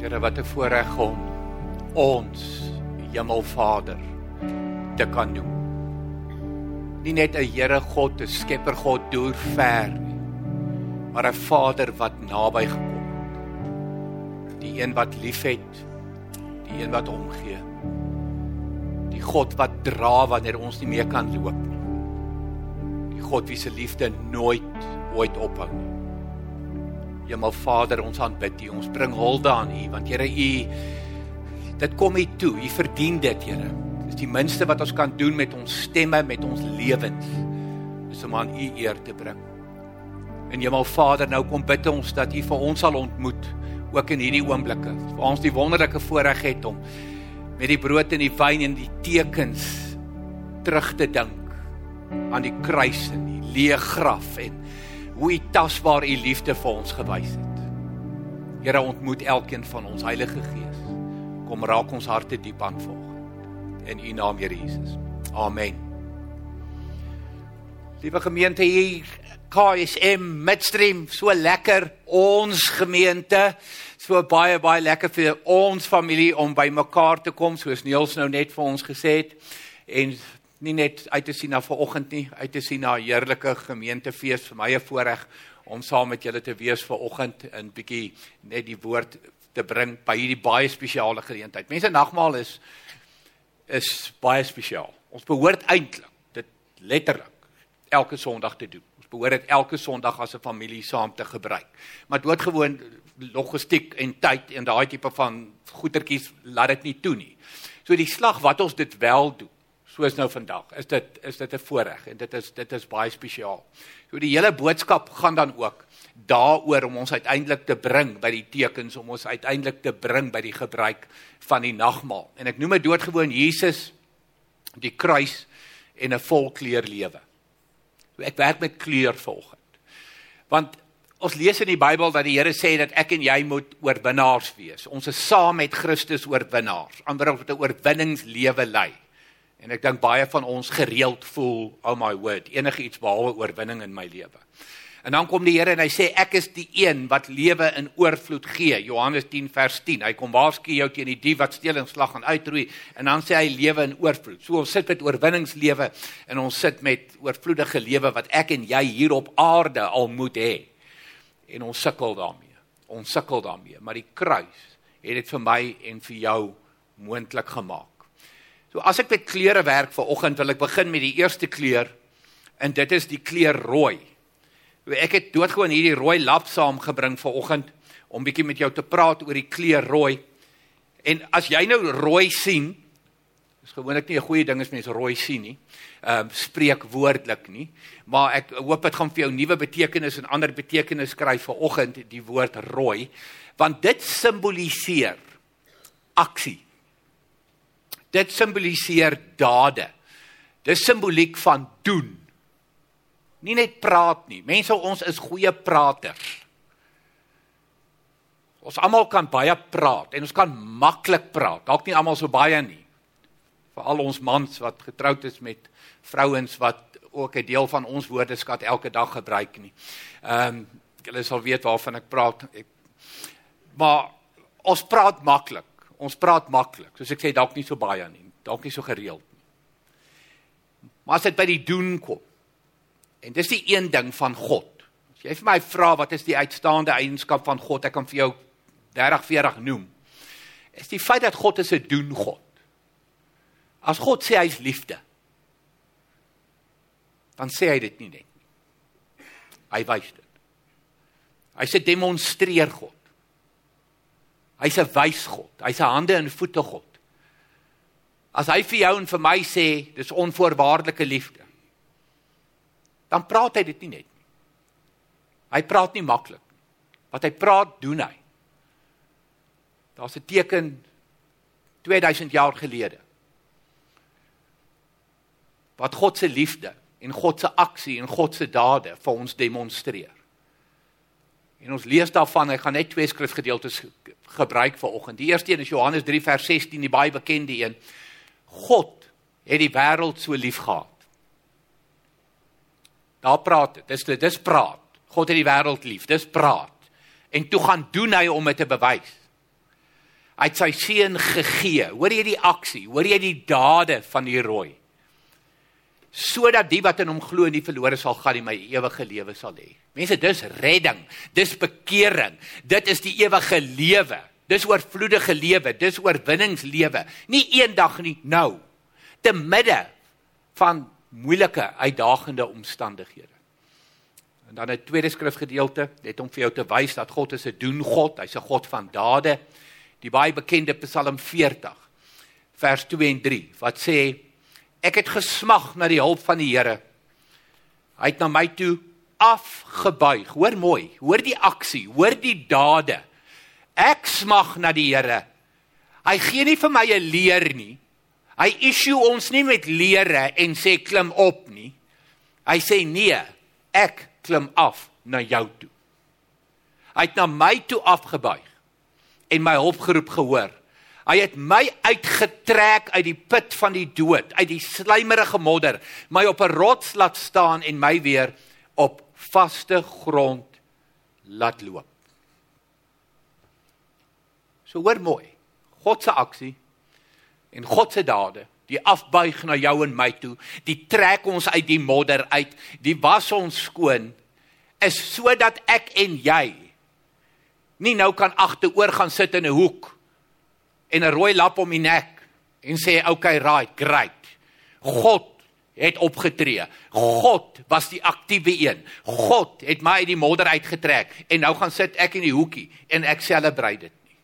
Here wat 'n voorreg om ons Hemelvader te kan noem. Nie net 'n Here God, 'n Skepper God deur ver nie, maar 'n Vader wat naby gekom het. Die een wat liefhet, die een wat omgee. Die God wat dra wanneer ons nie meer kan loop nie. Die God wie se liefde nooit ooit ophou nie. Hemelvader, ons aanbid U. Ons bring hulde aan U want Here U dit kom U toe. U verdien dit, Here. Dis die minste wat ons kan doen met ons stemme, met ons lewens. Is om aan U eer te bring. En Hemelvader, nou kom bid ons dat U vir ons sal ontmoet ook in hierdie oomblikke. Vir ons die wonderlike voorreg het om met die brood en die wyn en die tekens terug te dink aan die kruis en die leë graf en hoe u tasbaar u liefde vir ons gewys het. Here ontmoet elkeen van ons Heilige Gees. Kom raak ons harte diep aan volgende. In u naam Here Jesus. Amen. Liewe gemeente hier KSM Midstream, so lekker ons gemeente. So baie baie lekker vir ons familie om by mekaar te kom soos Niels nou net vir ons gesê het. En nie net uit te sien na vanoggend nie, uit te sien na 'n heerlike gemeentefees vir my 'n voorreg om saam met julle te wees vanoggend en bietjie net die woord te bring by hierdie baie spesiale geleentheid. Mense nagmaal is is baie spesiaal. Ons behoort eintlik dit letterlik elke Sondag te doen. Ons behoort dit elke Sondag as 'n familie saam te gebruik. Maar doodgewoon logistiek en tyd en daai tipe van goetertjies laat dit nie toe nie. So die slag wat ons dit wel doen soos nou vandag. Is dit is dit 'n voorreg en dit is dit is baie spesiaal. So die hele boodskap gaan dan ook daaroor om ons uiteindelik te bring by die tekens om ons uiteindelik te bring by die gebruik van die nagmaal. En ek noem dit doodgewoon Jesus die kruis en 'n volkleur lewe. So ek werk met kleur volgend. Want ons lees in die Bybel dat die Here sê dat ek en jy moet oorwinnaars wees. Ons is saam met Christus oorwinnaars. Anders moet 'n oorwinningslewe lei. En ek dink baie van ons gereeld voel, oh my word, enige iets behalwe oorwinning in my lewe. En dan kom die Here en hy sê ek is die een wat lewe in oorvloed gee. Johannes 10 vers 10. Hy kom waarsku jou teen die dief wat steel en slag en uitroei en dan sê hy lewe in oorvloed. So ons sit met oorwinningslewe en ons sit met oorvloedige lewe wat ek en jy hier op aarde al moet hê. En ons sukkel daarmee. Ons sukkel daarmee, maar die kruis het dit vir my en vir jou moontlik gemaak. So as ek met kleure werk vir oggend wil ek begin met die eerste kleur en dit is die kleur rooi. Ek het doodgewoon hierdie rooi lap saamgebring vir oggend om bietjie met jou te praat oor die kleur rooi. En as jy nou rooi sien, is gewoonlik nie 'n goeie ding as mense rooi sien nie. Ehm um, spreek woordelik nie, maar ek hoop dit gaan vir jou nuwe betekenis en ander betekenis kry vir oggend die woord rooi, want dit simboliseer aksie Dit simboliseer dade. Dis simboliek van doen. Nie net praat nie. Mense ons is goeie praters. Ons almal kan baie praat en ons kan maklik praat. Dalk nie almal so baie nie. Veral ons mans wat getroud is met vrouens wat ook 'n deel van ons woordeskat elke dag gebruik nie. Ehm um, julle sal weet waarvan ek praat. Ek, maar ons praat maklik ons praat maklik. Soos ek sê dalk nie so baie nie, dalk nie so gereeld nie. Maar as dit by die doen kom. En dis die een ding van God. As jy vir my vra wat is die uitstaande eienskap van God, ek kan vir jou 30 40 noem. Is die feit dat God is 'n doen God. As God sê hy's liefde, dan sê hy dit nie net. Hy wys dit. Hy sê demonstreer God. Hy's 'n wys God. Hy's 'n hande en voete God. As hy vir jou en vir my sê dis onvoorwaardelike liefde, dan praat hy dit nie net nie. Hy praat nie maklik nie. Wat hy praat, doen hy. Daar's 'n teken 2000 jaar gelede. Wat God se liefde en God se aksie en God se dade vir ons demonstreer. En ons lees daarvan, ek gaan net twee skrifgedeeltes gebruik vir oggend. Die eerste een is Johannes 3 vers 16, die baie bekende een. God het die wêreld so lief gehad. Daar praat dit. Dis dis praat. God het die wêreld lief. Dis praat. En toe gaan doen hy om dit te bewys. Hy het sy seun gegee. Hoor jy die aksie? Hoor jy die dade van die rooi? Sodat die wat in hom glo nie verlore sal gaan nie, maar ewige lewe sal hê. Mense, dis redding. Dis bekering. Dit is die ewige lewe. Dis oorvloedige lewe, dis oorwinningslewe. Nie eendag nie, nou. Te midde van moeilike, uitdagende omstandighede. En dan 'n tweede skrifgedeelte, net om vir jou te wys dat God is 'n doen God, hy's 'n God van dade. Die baie bekende Psalm 40 vers 2 en 3 wat sê ek het gesmag na die hulp van die Here. Hy het na my toe afgebuig. Hoor mooi, hoor die aksie, hoor die dade. Ek smag na die Here. Hy gee nie vir my 'n leer nie. Hy issue ons nie met lere en sê klim op nie. Hy sê nee, ek klim af na jou toe. Hy het na my toe afgebuig en my hulp geroep gehoor. Hy het my uitgetrek uit die put van die dood, uit die slijmerige modder, my op 'n rots laat staan en my weer op vaste grond laat loop. So hoor mooi. God se aksie en God se dade, die afbuig na jou en my toe, die trek ons uit die modder uit, die was ons skoon is sodat ek en jy nie nou kan agteroor gaan sit in 'n hoek en 'n rooi lap om die nek en sê okay right great. God het opgetree. God was die aktiewe een. God het my uit die modder uitgetrek en nou gaan sit ek in die hoekie en ek celebrate dit nie.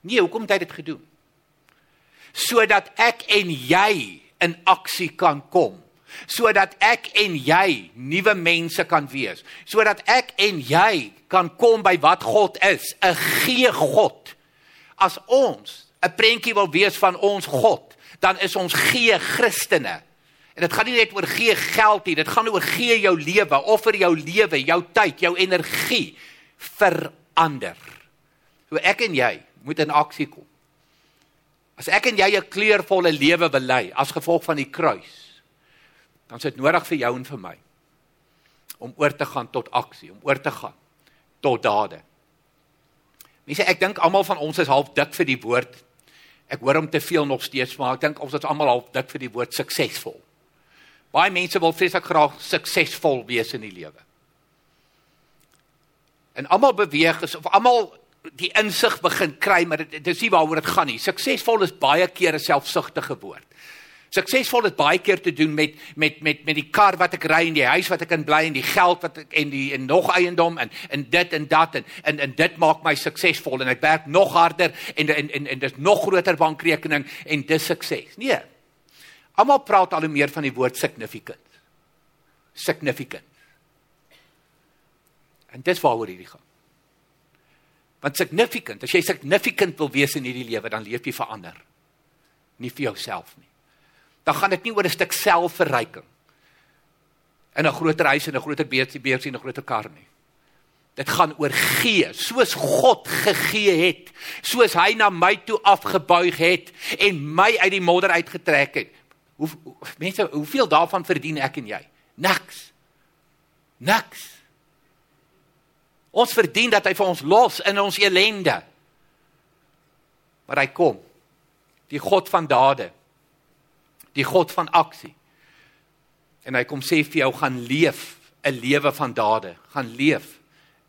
Nee hoekom het hy dit gedoen? Sodat ek en jy in aksie kan kom. Sodat ek en jy nuwe mense kan wees. Sodat ek en jy kan kom by wat God is. 'n gee God as ons 'n prentjie wil wees van ons God dan is ons gee Christene. En dit gaan nie net oor gee geld nie dit gaan oor gee jou lewe offer jou lewe jou tyd jou energie verander. So ek en jy moet in aksie kom. As ek en jy 'n kleurvolle lewe wil lei as gevolg van die kruis, dan is dit nodig vir jou en vir my om oor te gaan tot aksie, om oor te gaan tot dade. Mense, ek dink almal van ons is half dik vir die woord. Ek hoor hom te veel nog steeds, maar ek dink ons is almal half dik vir die woord suksesvol. Baie mense wil vreeslik graag suksesvol wees in die lewe. En almal beweeg is of almal die insig begin kry, maar dit dis nie waaroor dit gaan nie. Suksesvol is baie keer 'n selfsugtige woord. Suksesvol het baie keer te doen met met met met die kar wat ek ry en die huis wat ek in bly en die geld wat ek en die en nog eiendom en en dit en dat en en, en dit maak my suksesvol en ek werk nog harder en en en, en dis nog groter bankrekening en dis sukses. Nee. Almal praat al hoe meer van die woord significant. Significant. En dis waaroor hierdie gaan. Want significant, as jy significant wil wees in hierdie lewe, dan leef jy verander. Nie vir jouself nie. Dan gaan dit nie oor 'n stuk selfverryking in 'n groter huis en 'n groter beursie, beursie en 'n groter kar nie. Dit gaan oor gee, soos God gegee het, soos hy na my toe afgebuig het en my uit die modder uitgetrek het. Hoe mense, hoeveel daarvan verdien ek en jy? Niks. Niks. Ons verdien dat hy vir ons los in ons elende. Maar hy kom. Die God van dade. Die God van aksie. En hy kom sê vir jou gaan leef 'n lewe van dade, gaan leef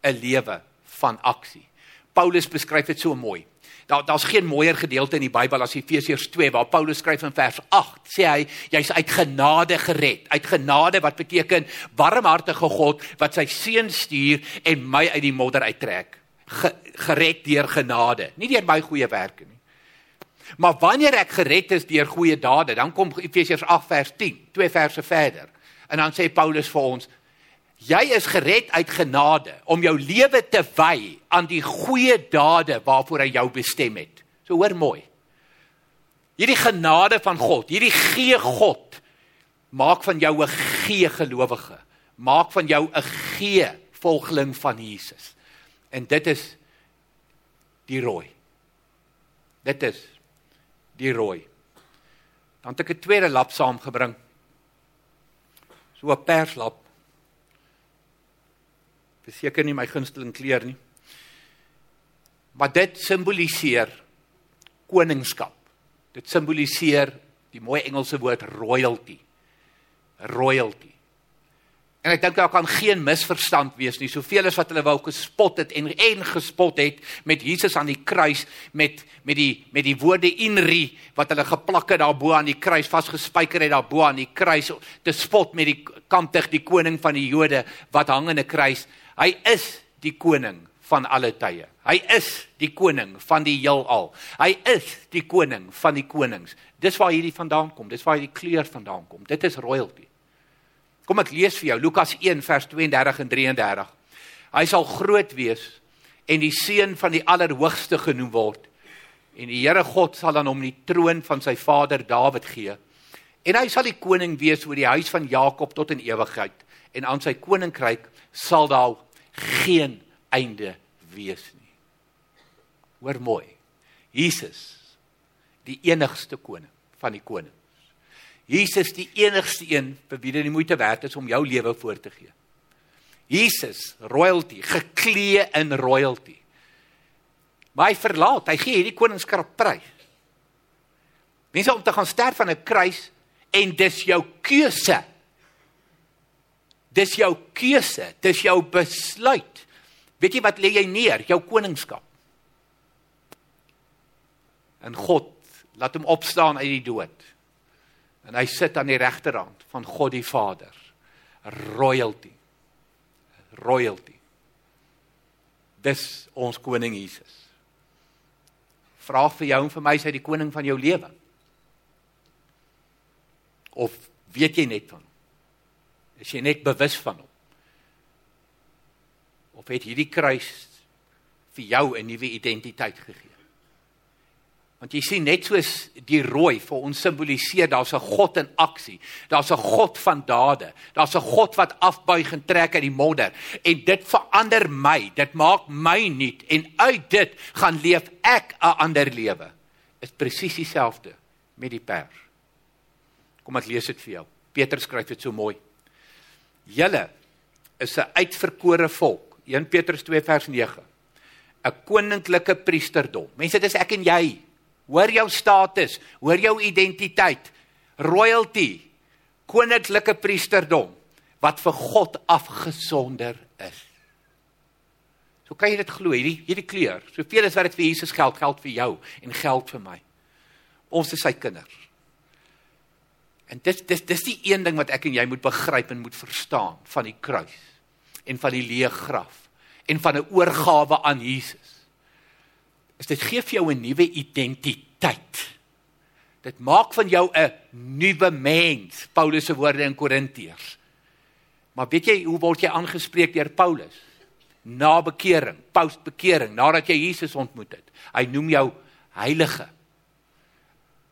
'n lewe van aksie. Paulus beskryf dit so mooi. Daar daar's geen mooier gedeelte in die Bybel as Efesiërs 2 waar Paulus skryf in vers 8 sê hy jy's uit genade gered. Uit genade wat beteken warmhartige God wat sy seun stuur en my uit die modder uittrek. Ge, gered deur genade, nie deur my goeie werke nie. Maar wanneer ek gered is deur goeie dade, dan kom Efesiërs 8 vers 10, twee verse verder. En dan sê Paulus vir ons Jy is gered uit genade om jou lewe te wy aan die goeie dade waarvoor hy jou bestem het. So hoor mooi. Hierdie genade van God, hierdie gee God maak van jou 'n gee gelowige, maak van jou 'n gee volgeling van Jesus. En dit is die rooi. Dit is die rooi. Dan het ek 'n tweede lap saamgebring. So 'n perslap Dis seker nie my gunsteling kleur nie. Maar dit simboliseer koningskap. Dit simboliseer die mooi Engelse woord royalty. Royalty. En ek dink daar kan geen misverstand wees nie. Soveel as wat hulle wou gespot het en en gespot het met Jesus aan die kruis met met die met die woorde inri wat hulle geplak het daarbo aan die kruis vasgespijker het daarbo aan die kruis te spot met die kamptig die koning van die Jode wat hang in 'n kruis. Hy is die koning van alle tye. Hy is die koning van die heelal. Hy is die koning van die konings. Dis waar hierdie vandaan kom. Dis waar hierdie kleur vandaan kom. Dit is royalty. Kom ek lees vir jou Lukas 1 vers 32 en 33. Hy sal groot wees en die seun van die Allerhoogste genoem word. En die Here God sal aan hom die troon van sy vader Dawid gee. En hy sal die koning wees oor die huis van Jakob tot in ewigheid en aan sy koninkryk sal daar geen einde wees nie. Hoor mooi. Jesus die enigste koning van die konings. Jesus die enigste een vir wie dit nie moeite werd is om jou lewe voor te gee. Jesus, royalty, geklee in royalty. Maar hy verlaat, hy gee hierdie koningskrap prys. Mense om te gaan sterf aan 'n kruis en dis jou keuse. Dis jou keuse, dis jou besluit. Weet jy wat lê jy neer? Jou koningskap. En God laat hom opstaan uit die dood. En hy sit aan die regterhand van God die Vader. Royalty. Royalty. Dis ons koning Jesus. Vra vir jou en vir my is hy die koning van jou lewe? Of weet jy net van hom? Is jy net bewus van hom? Of het hierdie kruis vir jou 'n nuwe identiteit gegee? Want jy sien net soos die rooi vir ons simboliseer daar's 'n God in aksie. Daar's 'n God van dade. Daar's 'n God wat afbuig en trek uit die modder en dit verander my. Dit maak my nuut en uit dit gaan leef ek 'n ander lewe. Is presies dieselfde met die pers. Kom ek lees dit vir jou. Petrus skryf dit so mooi. Julle is 'n uitverkore volk. 1 Petrus 2 vers 9. 'n Koninklike priesterdom. Mense, dit is ek en jy. Hoor jou status, hoor jou identiteit. Royalty, koninklike priesterdom wat vir God afgesonder is. So kan jy dit glo, hierdie hierdie kleur. Soveel as wat dit vir Jesus geld, geld vir jou en geld vir my. Ons is sy kinders. En dis dis dis die een ding wat ek en jy moet begryp en moet verstaan van die kruis en van die leë graf en van 'n oorgawe aan Jesus is dit gee vir jou 'n nuwe identiteit. Dit maak van jou 'n nuwe mens, Paulus se woorde in Korintiërs. Maar weet jy hoe word jy aangespreek deur Paulus? Na bekering, postbekering, nadat jy Jesus ontmoet het. Hy noem jou heilige.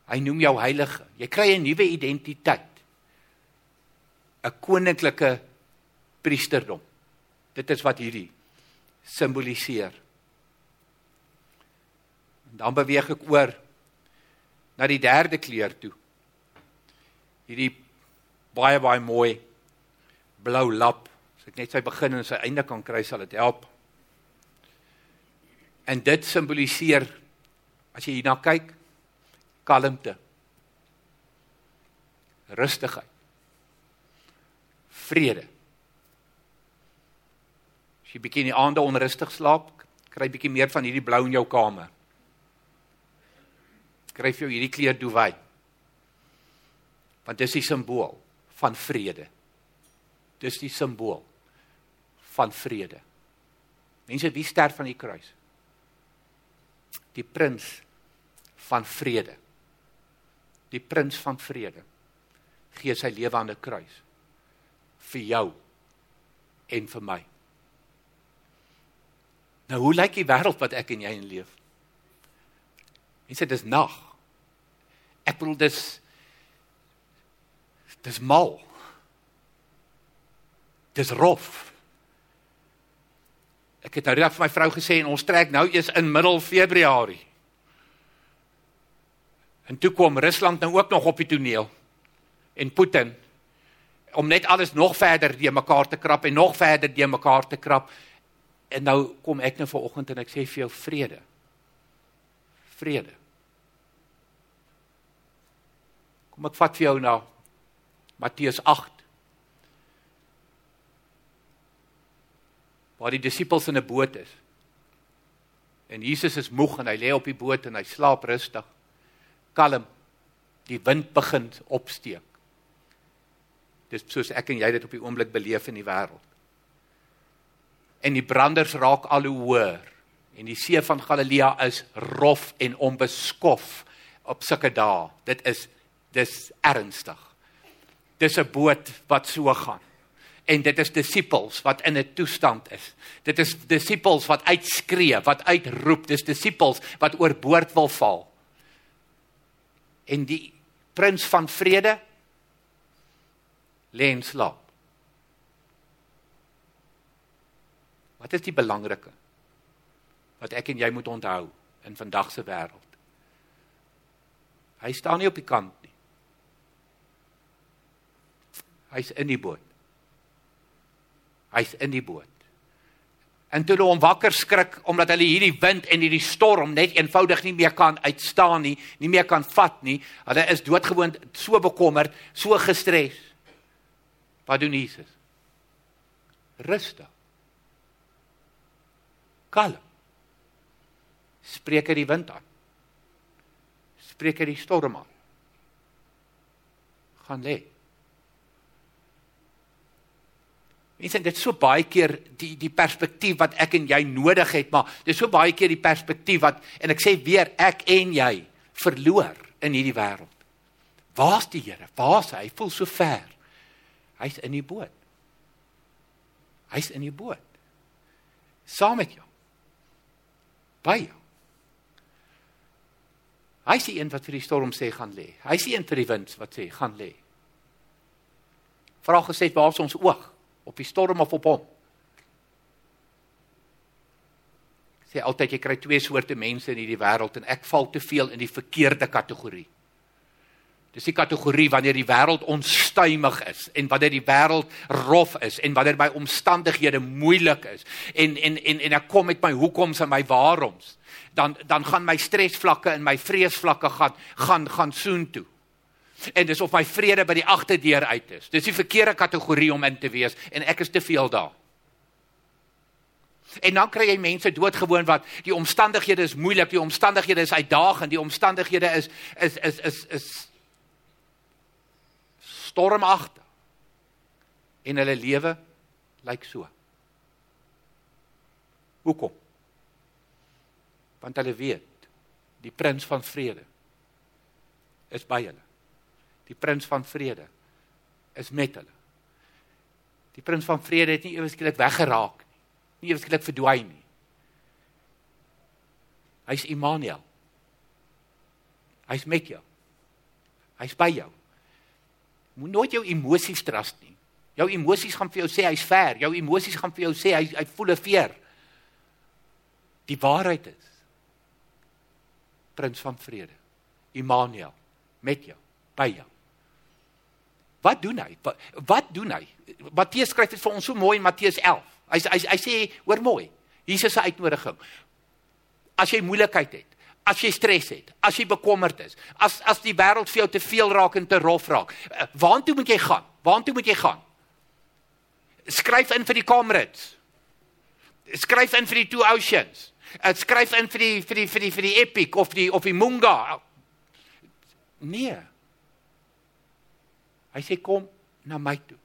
Hy noem jou heilige. Jy kry 'n nuwe identiteit. 'n Koninklike priesterdom. Dit is wat hierdie simboliseer. Dan beweeg ek oor na die derde kleur toe. Hierdie baie baie mooi blou lap. As ek net sy begin en sy einde kan kry, sal dit help. En dit simboliseer as jy hierna kyk, kalmte. Rustigheid. Vrede. As jy bietjie in die aande onrustig slaap, kry bietjie meer van hierdie blou in jou kamer skryf jou hierdie kleur doewy. Want dis die simbool van vrede. Dis die simbool van vrede. Mense, wie sterf aan die kruis? Die prins van vrede. Die prins van vrede gee sy lewe aan die kruis vir jou en vir my. Nou hoe lyk die wêreld wat ek en jy in leef? Mense, dis nag. Ek bedoel dis dis mal. Dis rof. Ek het nou net vir my vrou gesê en ons trek nou eers in middel Februarie. En toe kom Rusland nou ook nog op die toneel en Putin om net alles nog verder die mekaar te krap en nog verder die mekaar te krap. En nou kom ek nou vanoggend en ek sê vir jou vrede vrede. Kom ek vat vir jou na Matteus 8. Waar die disippels in 'n boot is. En Jesus is moeg en hy lê op die boot en hy slaap rustig. Kalm. Die wind begin opsteek. Dis soos ek en jy dit op die oomblik beleef in die wêreld. En die branders raak al hoe hoër en die see van Galilea is rof en onbeskof op sulke dae. Dit is dis ernstig. Dis 'n boot wat so gaan. En dit is disippels wat in 'n toestand is. Dit is disippels wat uitskree, wat uitroep. Dis disippels wat oorboord wil val. En die prins van vrede lê in slaap. Wat is die belangrike wat ek en jy moet onthou in vandag se wêreld? Hy staan nie op die kant nie. Hy's in die boot. Hy's in die boot. En toe hulle hom wakker skrik omdat hulle hierdie wind en hierdie storm net eenvoudig nie meer kan uitstaan nie, nie meer kan vat nie. Hulle is doodgewoon so bekommerd, so gestres. Wat doen Jesus? Rustig. Kalm. Spreek hy die wind aan. Spreek hy die storm aan. Gaan lê. Mense, dit is so baie keer die die perspektief wat ek en jy nodig het, maar dis so baie keer die perspektief wat en ek sê weer ek en jy verloor in hierdie wêreld. Waar's die Here? Waar's hy? Hy voel so ver. Hy's in die boot. Hy's in die boot. Saam met jou. By jou. Hy's die een wat vir die storm sê gaan lê. Hy's die een vir die wind wat sê gaan lê. Vra gesê waar's ons oog? Op die storm of op hom. Sê altyd jy kry twee soorte mense in hierdie wêreld en ek val te veel in die verkeerde kategorie. Dis die kategorie wanneer die wêreld onstuimig is en wanneer die wêreld rof is en wanneer my omstandighede moeilik is en en en en ek kom met my hoekoms en my waaroms dan dan gaan my stresvlakke en my vreesvlakke gaan gaan gaan soen toe. En dis of my vrede by die agterdeur uit is. Dis die verkeerde kategorie om in te wees en ek is te veel daar. En dan kry jy mense doodgewoon wat die omstandighede is moeilik, die omstandighede is uitdagend, die omstandighede is is is is is stormagtig. En hulle lewe lyk so. Hoekom? Want hulle weet die prins van vrede is by hulle die prins van vrede is met hulle. Die prins van vrede het nie eweskielik weggeraak nie. Nie eweskielik verdwyn nie. Hy's Immanuel. Hy's met jou. Hy's by jou. Moet nooit jou emosies trust nie. Jou emosies gaan vir jou sê hy's ver. Jou emosies gaan vir jou sê hy hy voel 'n veer. Die waarheid is Prins van vrede. Immanuel met jou, by jou. Wat doen hy? Wat, wat doen hy? Matteus skryf dit vir ons so mooi in Matteus 11. Hy hy hy sê hoor mooi. Jesus se uitnodiging. As jy moeilikheid het, as jy stres het, as jy bekommerd is, as as die wêreld vir jou te veel raak en te rof raak, eh, waartoe moet jy gaan? Waartoe moet jy gaan? Skryf in vir die Comrades. Skryf in vir die Two Oceans. Eh, skryf in vir die vir die vir die vir die Epic of die of die Munga. Nee. Hy sê kom na my toe.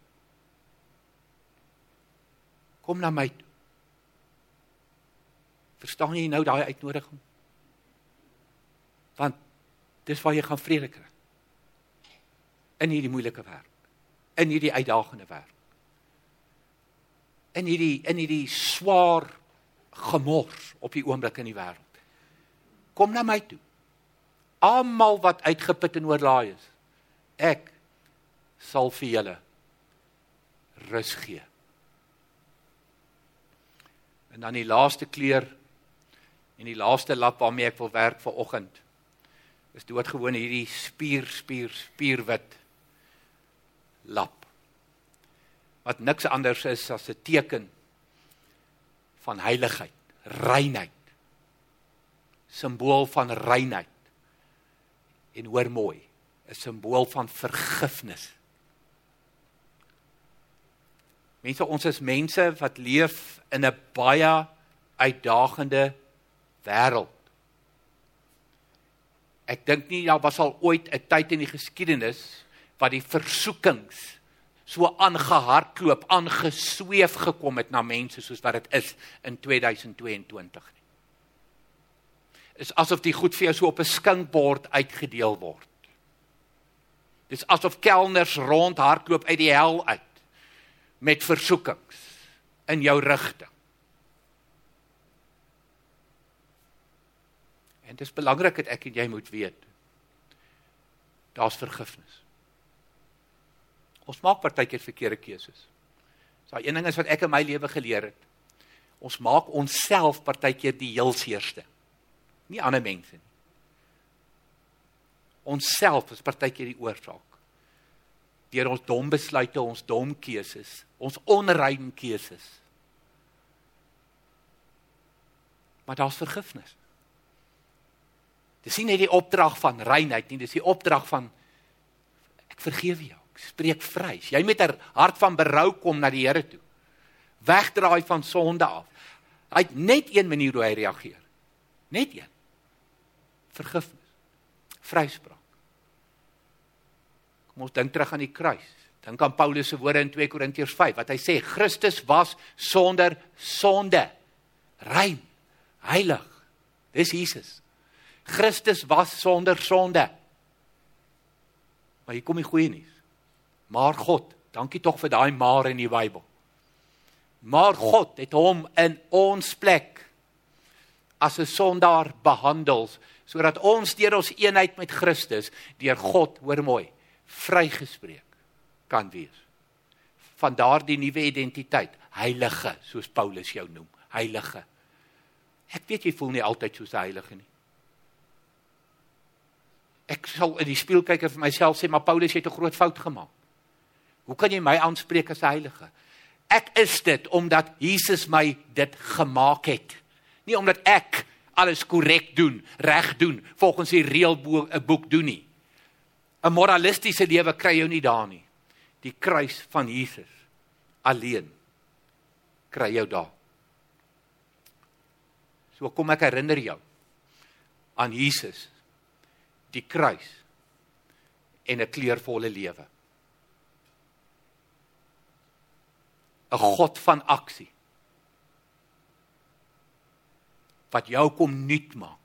Kom na my toe. Verstaan jy nou daai uitnodiging? Want dis waar jy gaan vrede kry. In hierdie moeilike wêreld. In hierdie uitdagende wêreld. In hierdie in hierdie swaar gemors op die oomblik in die wêreld. Kom na my toe. Almal wat uitgeput en oorlaai is. Ek sal vir julle rus gee. En dan die laaste kleur en die laaste lap waarmee ek wil werk vir oggend is doodgewoon hierdie spier spier spierwit lap wat niks anders is as 'n teken van heiligheid, reinheid. Simbool van reinheid. En hoor mooi, 'n simbool van vergifnis. Mense, ons is mense wat leef in 'n baie uitdagende wêreld. Ek dink nie daar was al ooit 'n tyd in die geskiedenis wat die versoekings so aangehardloop, aangesweef gekom het na mense soos wat dit is in 2022 nie. Is asof die goed vir jou so op 'n skinkbord uitgedeel word. Dis asof kelners rondhardloop uit die hel uit met versoekings in jou rigting. En dit is belangrik dat ek en jy moet weet. Daar's vergifnis. Ons maak partykeer verkeerde keuses. Daai een ding is wat ek in my lewe geleer het. Ons maak onsself partykeer die heel seerste. Nie ander mense nie. Onsself is partykeer die oorsaak deur ons dom besluite, ons dom keuses, ons onrein keuses. Maar daar's vergifnis. Dis nie net die opdrag van reinheid nie, dis die opdrag van ek vergewe jou. Ek spreek vry. Jy met 'n hart van berou kom na die Here toe. Wegdraai van sonde af. Hy het net een manier hoe hy reageer. Net een. Vergifnis. Vryspraak. Kom ons dink terug aan die kruis. Dink aan Paulus se woorde in 2 Korintiërs 5 wat hy sê Christus was sonder sonde. Rein, heilig. Dis Jesus. Christus was sonder sonde. Maar hier kom die goeie nuus. Maar God, dankie tog vir daai maar in die Bybel. Maar God het hom in ons plek as 'n sondaar behandel sodat ons deur ons eenheid met Christus deur God, hoor mooi, vrygespreek kan wees van daardie nuwe identiteit, heilige, soos Paulus jou noem, heilige. Ek weet jy voel nie altyd soos 'n heilige nie. Ek sal in die spieël kyk en vir myself sê, maar Paulus het 'n groot fout gemaak. Hoe kan jy my aanspreek as 'n heilige? Ek is dit omdat Jesus my dit gemaak het. Nie omdat ek alles korrek doen, reg doen, volgens die reëlboek doen nie. 'n moralistiese lewe kry jou nie daar nie. Die kruis van Jesus alleen kry jou daar. So kom ek herinner jou aan Jesus, die kruis en 'n kleurvolle lewe. 'n God van aksie wat jou kom nuut maak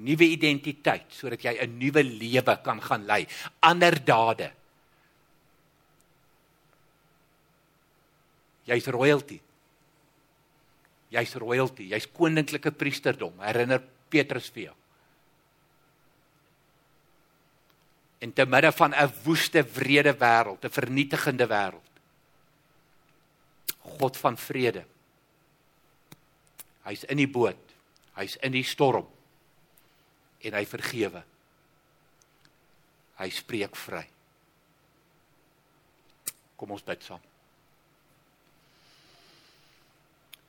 nuwe identiteit sodat jy 'n nuwe lewe kan gaan lei, ander dade. Jy's royalty. Jy's royalty, jy's koninklike priesterdom, herinner Petrus vir jou. In te midde van 'n woeste, wrede wêreld, 'n vernietigende wêreld. God van vrede. Hy's in die boot. Hy's in die storm en hy vergewe. Hy spreek vry. Kom ons bid saam.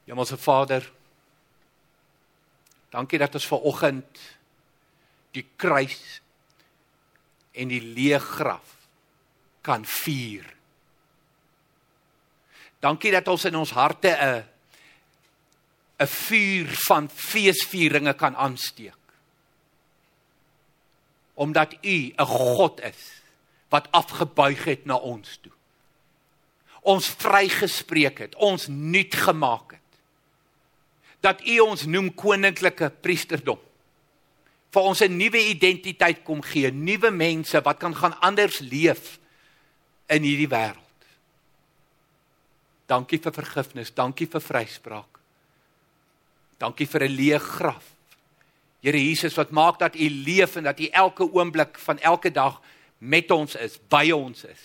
Hemelse Vader, dankie dat ons ver oggend die kruis en die leë graf kan vier. Dankie dat ons in ons harte 'n 'n vuur van feesvieringe kan aansteek omdat u 'n God is wat afgebuig het na ons toe. Ons vrygespreek het, ons nuut gemaak het. Dat u ons noem koninklike priesterdom. Vir ons 'n nuwe identiteit kom gee, nuwe mense wat kan gaan anders leef in hierdie wêreld. Dankie vir vergifnis, dankie vir vryspraak. Dankie vir 'n leë graf Here Jesus wat maak dat U leef en dat U elke oomblik van elke dag met ons is, by ons is.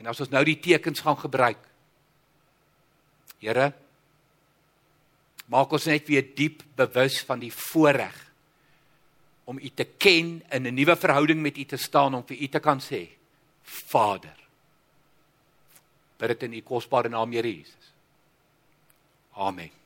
En as ons nou die tekens gaan gebruik. Here maak ons net weer diep bewus van die voorreg om U te ken in 'n nuwe verhouding met U te staan om vir U te kan sê Vader. Bid dit in U kosbare naam Here Jesus. Amen.